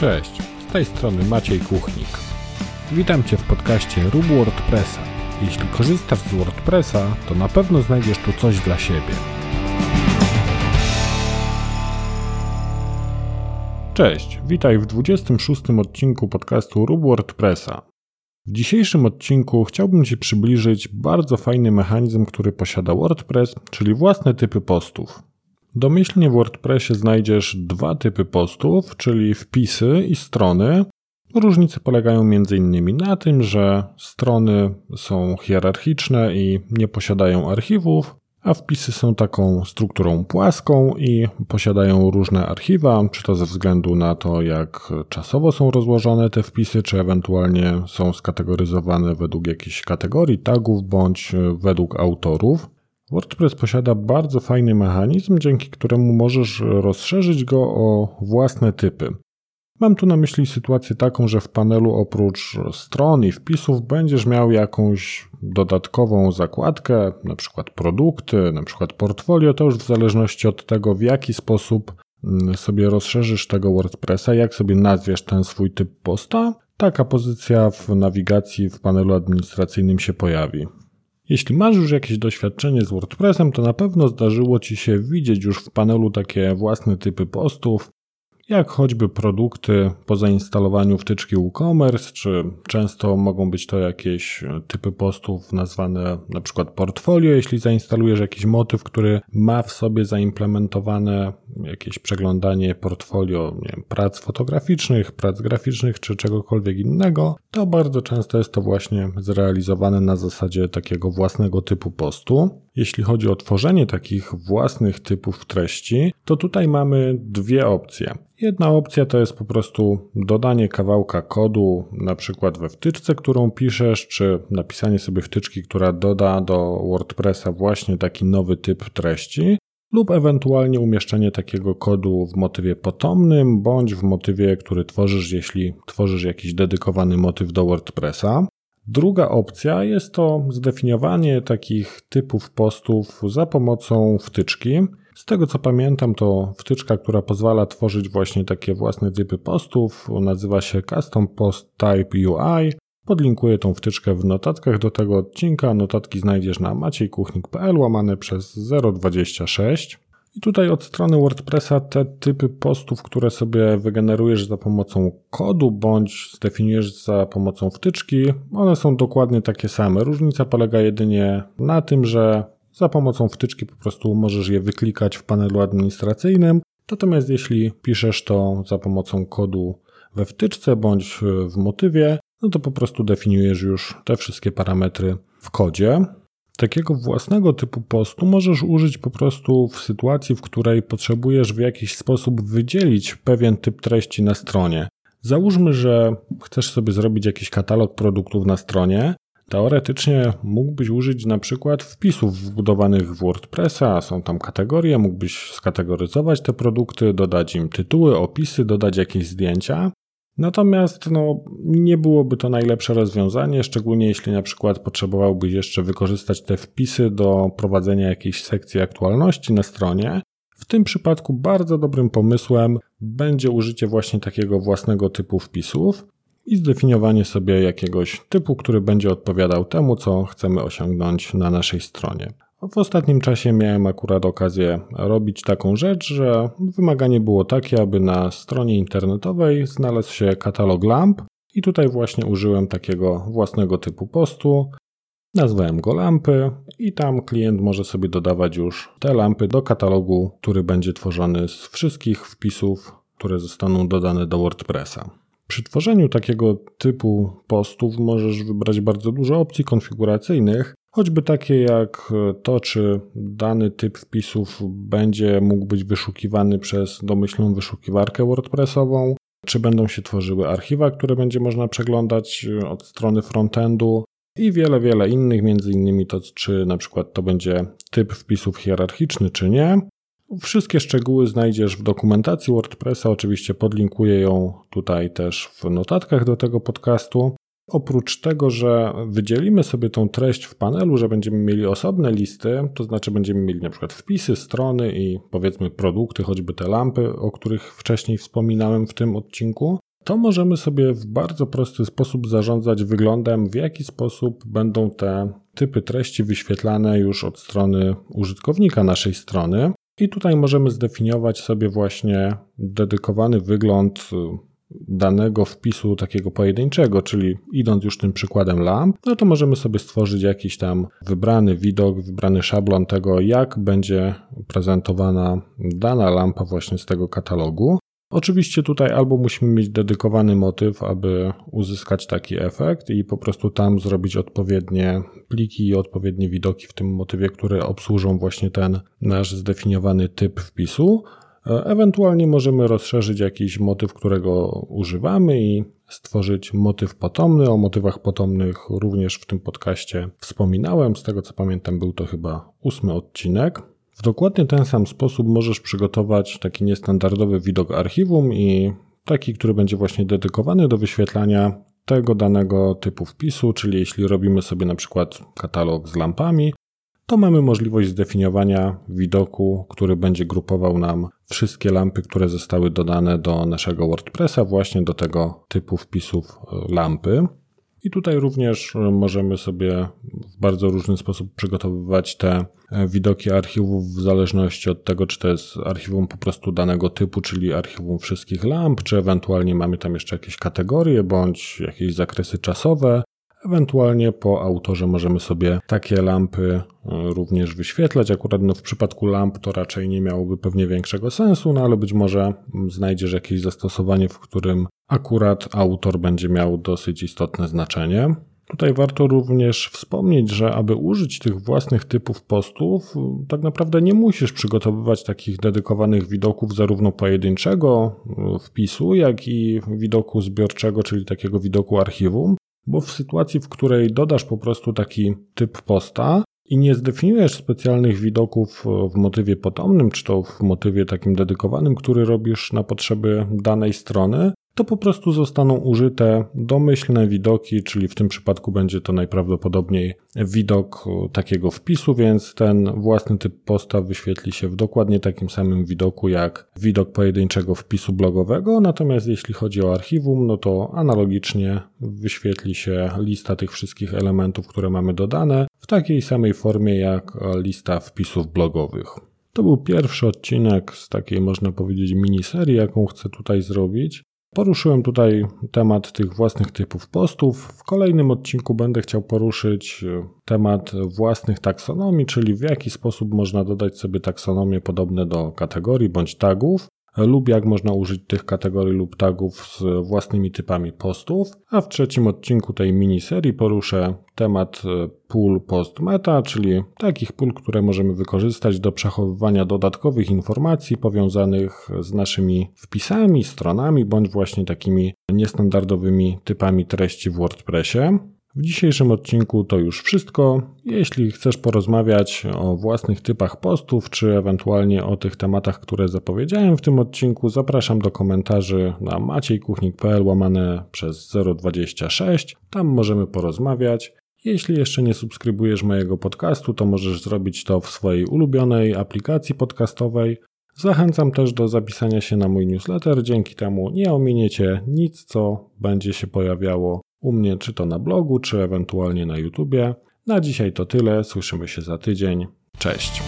Cześć, z tej strony Maciej Kuchnik. Witam Cię w podcaście Rób WordPressa. Jeśli korzystasz z WordPressa, to na pewno znajdziesz tu coś dla siebie. Cześć, witaj w 26 odcinku podcastu Rób WordPressa. W dzisiejszym odcinku chciałbym Ci przybliżyć bardzo fajny mechanizm, który posiada WordPress, czyli własne typy postów. Domyślnie w WordPressie znajdziesz dwa typy postów, czyli wpisy i strony. Różnice polegają m.in. na tym, że strony są hierarchiczne i nie posiadają archiwów, a wpisy są taką strukturą płaską i posiadają różne archiwa, czy to ze względu na to, jak czasowo są rozłożone te wpisy, czy ewentualnie są skategoryzowane według jakichś kategorii, tagów bądź według autorów. WordPress posiada bardzo fajny mechanizm, dzięki któremu możesz rozszerzyć go o własne typy. Mam tu na myśli sytuację taką, że w panelu oprócz stron i wpisów będziesz miał jakąś dodatkową zakładkę, na przykład produkty, na przykład portfolio, to już w zależności od tego, w jaki sposób mm, sobie rozszerzysz tego WordPressa, jak sobie nazwiesz ten swój typ posta, taka pozycja w nawigacji w panelu administracyjnym się pojawi. Jeśli masz już jakieś doświadczenie z WordPressem, to na pewno zdarzyło Ci się widzieć już w panelu takie własne typy postów, jak choćby produkty po zainstalowaniu wtyczki WooCommerce, czy często mogą być to jakieś typy postów nazwane na przykład portfolio, jeśli zainstalujesz jakiś motyw, który ma w sobie zaimplementowane jakieś przeglądanie portfolio wiem, prac fotograficznych, prac graficznych, czy czegokolwiek innego, to bardzo często jest to właśnie zrealizowane na zasadzie takiego własnego typu postu. Jeśli chodzi o tworzenie takich własnych typów treści, to tutaj mamy dwie opcje. Jedna opcja to jest po prostu dodanie kawałka kodu, na przykład we wtyczce, którą piszesz, czy napisanie sobie wtyczki, która doda do WordPressa właśnie taki nowy typ treści, lub ewentualnie umieszczenie takiego kodu w motywie potomnym, bądź w motywie, który tworzysz, jeśli tworzysz jakiś dedykowany motyw do WordPressa. Druga opcja jest to zdefiniowanie takich typów postów za pomocą wtyczki. Z tego co pamiętam, to wtyczka, która pozwala tworzyć właśnie takie własne typy postów, nazywa się Custom Post Type UI. Podlinkuję tą wtyczkę w notatkach do tego odcinka. Notatki znajdziesz na maciejkuchnik.pl łamane przez 026. I tutaj od strony WordPressa te typy postów, które sobie wygenerujesz za pomocą kodu bądź zdefiniujesz za pomocą wtyczki, one są dokładnie takie same. Różnica polega jedynie na tym, że za pomocą wtyczki po prostu możesz je wyklikać w panelu administracyjnym, natomiast jeśli piszesz to za pomocą kodu we wtyczce bądź w motywie, no to po prostu definiujesz już te wszystkie parametry w kodzie. Takiego własnego typu postu możesz użyć po prostu w sytuacji, w której potrzebujesz w jakiś sposób wydzielić pewien typ treści na stronie. Załóżmy, że chcesz sobie zrobić jakiś katalog produktów na stronie. Teoretycznie mógłbyś użyć na przykład wpisów wbudowanych w WordPressa, są tam kategorie, mógłbyś skategoryzować te produkty, dodać im tytuły, opisy, dodać jakieś zdjęcia. Natomiast no, nie byłoby to najlepsze rozwiązanie, szczególnie jeśli na przykład potrzebowałbyś jeszcze wykorzystać te wpisy do prowadzenia jakiejś sekcji aktualności na stronie. W tym przypadku bardzo dobrym pomysłem będzie użycie właśnie takiego własnego typu wpisów i zdefiniowanie sobie jakiegoś typu, który będzie odpowiadał temu, co chcemy osiągnąć na naszej stronie. W ostatnim czasie miałem akurat okazję robić taką rzecz, że wymaganie było takie, aby na stronie internetowej znalazł się katalog lamp i tutaj właśnie użyłem takiego własnego typu postu. Nazwałem go lampy i tam klient może sobie dodawać już te lampy do katalogu, który będzie tworzony z wszystkich wpisów, które zostaną dodane do WordPressa. Przy tworzeniu takiego typu postów możesz wybrać bardzo dużo opcji konfiguracyjnych, choćby takie jak to, czy dany typ wpisów będzie mógł być wyszukiwany przez domyślną wyszukiwarkę WordPressową, czy będą się tworzyły archiwa, które będzie można przeglądać od strony frontendu i wiele, wiele innych, między innymi to, czy na przykład to będzie typ wpisów hierarchiczny, czy nie. Wszystkie szczegóły znajdziesz w dokumentacji WordPressa, oczywiście podlinkuję ją tutaj też w notatkach do tego podcastu. Oprócz tego, że wydzielimy sobie tą treść w panelu, że będziemy mieli osobne listy, to znaczy będziemy mieli na przykład wpisy, strony i powiedzmy produkty, choćby te lampy, o których wcześniej wspominałem w tym odcinku, to możemy sobie w bardzo prosty sposób zarządzać wyglądem, w jaki sposób będą te typy treści wyświetlane już od strony użytkownika naszej strony. I tutaj możemy zdefiniować sobie właśnie dedykowany wygląd danego wpisu takiego pojedynczego, czyli idąc już tym przykładem lamp, no to możemy sobie stworzyć jakiś tam wybrany widok, wybrany szablon tego, jak będzie prezentowana dana lampa właśnie z tego katalogu. Oczywiście tutaj albo musimy mieć dedykowany motyw, aby uzyskać taki efekt i po prostu tam zrobić odpowiednie pliki i odpowiednie widoki w tym motywie, które obsłużą właśnie ten nasz zdefiniowany typ wpisu. Ewentualnie możemy rozszerzyć jakiś motyw, którego używamy i stworzyć motyw potomny. O motywach potomnych również w tym podcaście wspominałem. Z tego co pamiętam, był to chyba ósmy odcinek. W dokładnie ten sam sposób możesz przygotować taki niestandardowy widok archiwum i taki, który będzie właśnie dedykowany do wyświetlania tego danego typu wpisu, czyli jeśli robimy sobie na przykład katalog z lampami, to mamy możliwość zdefiniowania widoku, który będzie grupował nam wszystkie lampy, które zostały dodane do naszego WordPressa, właśnie do tego typu wpisów e, lampy. I tutaj również e, możemy sobie w bardzo różny sposób przygotowywać te e, widoki archiwów w zależności od tego, czy to jest archiwum po prostu danego typu, czyli archiwum wszystkich lamp, czy ewentualnie mamy tam jeszcze jakieś kategorie bądź jakieś zakresy czasowe. Ewentualnie po autorze możemy sobie takie lampy e, również wyświetlać. Akurat no w przypadku lamp to raczej nie miałoby pewnie większego sensu, no ale być może znajdziesz jakieś zastosowanie, w którym akurat autor będzie miał dosyć istotne znaczenie. Tutaj warto również wspomnieć, że aby użyć tych własnych typów postów, tak naprawdę nie musisz przygotowywać takich dedykowanych widoków zarówno pojedynczego e, wpisu, jak i widoku zbiorczego, czyli takiego widoku archiwum bo w sytuacji, w której dodasz po prostu taki typ posta i nie zdefiniujesz specjalnych widoków w motywie potomnym, czy to w motywie takim dedykowanym, który robisz na potrzeby danej strony, to po prostu zostaną użyte domyślne widoki, czyli w tym przypadku będzie to najprawdopodobniej widok takiego wpisu, więc ten własny typ posta wyświetli się w dokładnie takim samym widoku jak widok pojedynczego wpisu blogowego. Natomiast jeśli chodzi o archiwum, no to analogicznie wyświetli się lista tych wszystkich elementów, które mamy dodane w takiej samej formie jak lista wpisów blogowych. To był pierwszy odcinek z takiej, można powiedzieć, miniserii, jaką chcę tutaj zrobić. Poruszyłem tutaj temat tych własnych typów postów. W kolejnym odcinku będę chciał poruszyć e, temat własnych taksonomii, czyli w jaki sposób można dodać sobie taksonomie podobne do kategorii bądź tagów lub jak można użyć tych kategorii lub tagów z własnymi typami postów, a w trzecim odcinku tej miniserii poruszę temat e, pól post meta, czyli takich pól, które możemy wykorzystać do przechowywania dodatkowych informacji powiązanych z naszymi wpisami, stronami bądź właśnie takimi niestandardowymi typami treści w WordPressie. W dzisiejszym odcinku to już wszystko. Jeśli chcesz porozmawiać o własnych typach postów, czy ewentualnie o tych tematach, które zapowiedziałem w tym odcinku, zapraszam do komentarzy na maciejkuchnik.pl łamane przez 026. Tam możemy porozmawiać. Jeśli jeszcze nie subskrybujesz mojego podcastu, to możesz zrobić to w swojej ulubionej aplikacji podcastowej. Zachęcam też do zapisania się na mój newsletter, dzięki temu nie ominiecie nic, co będzie się pojawiało u mnie, czy to na blogu, czy ewentualnie na YouTubie. Na dzisiaj to tyle. Słyszymy się za tydzień. Cześć.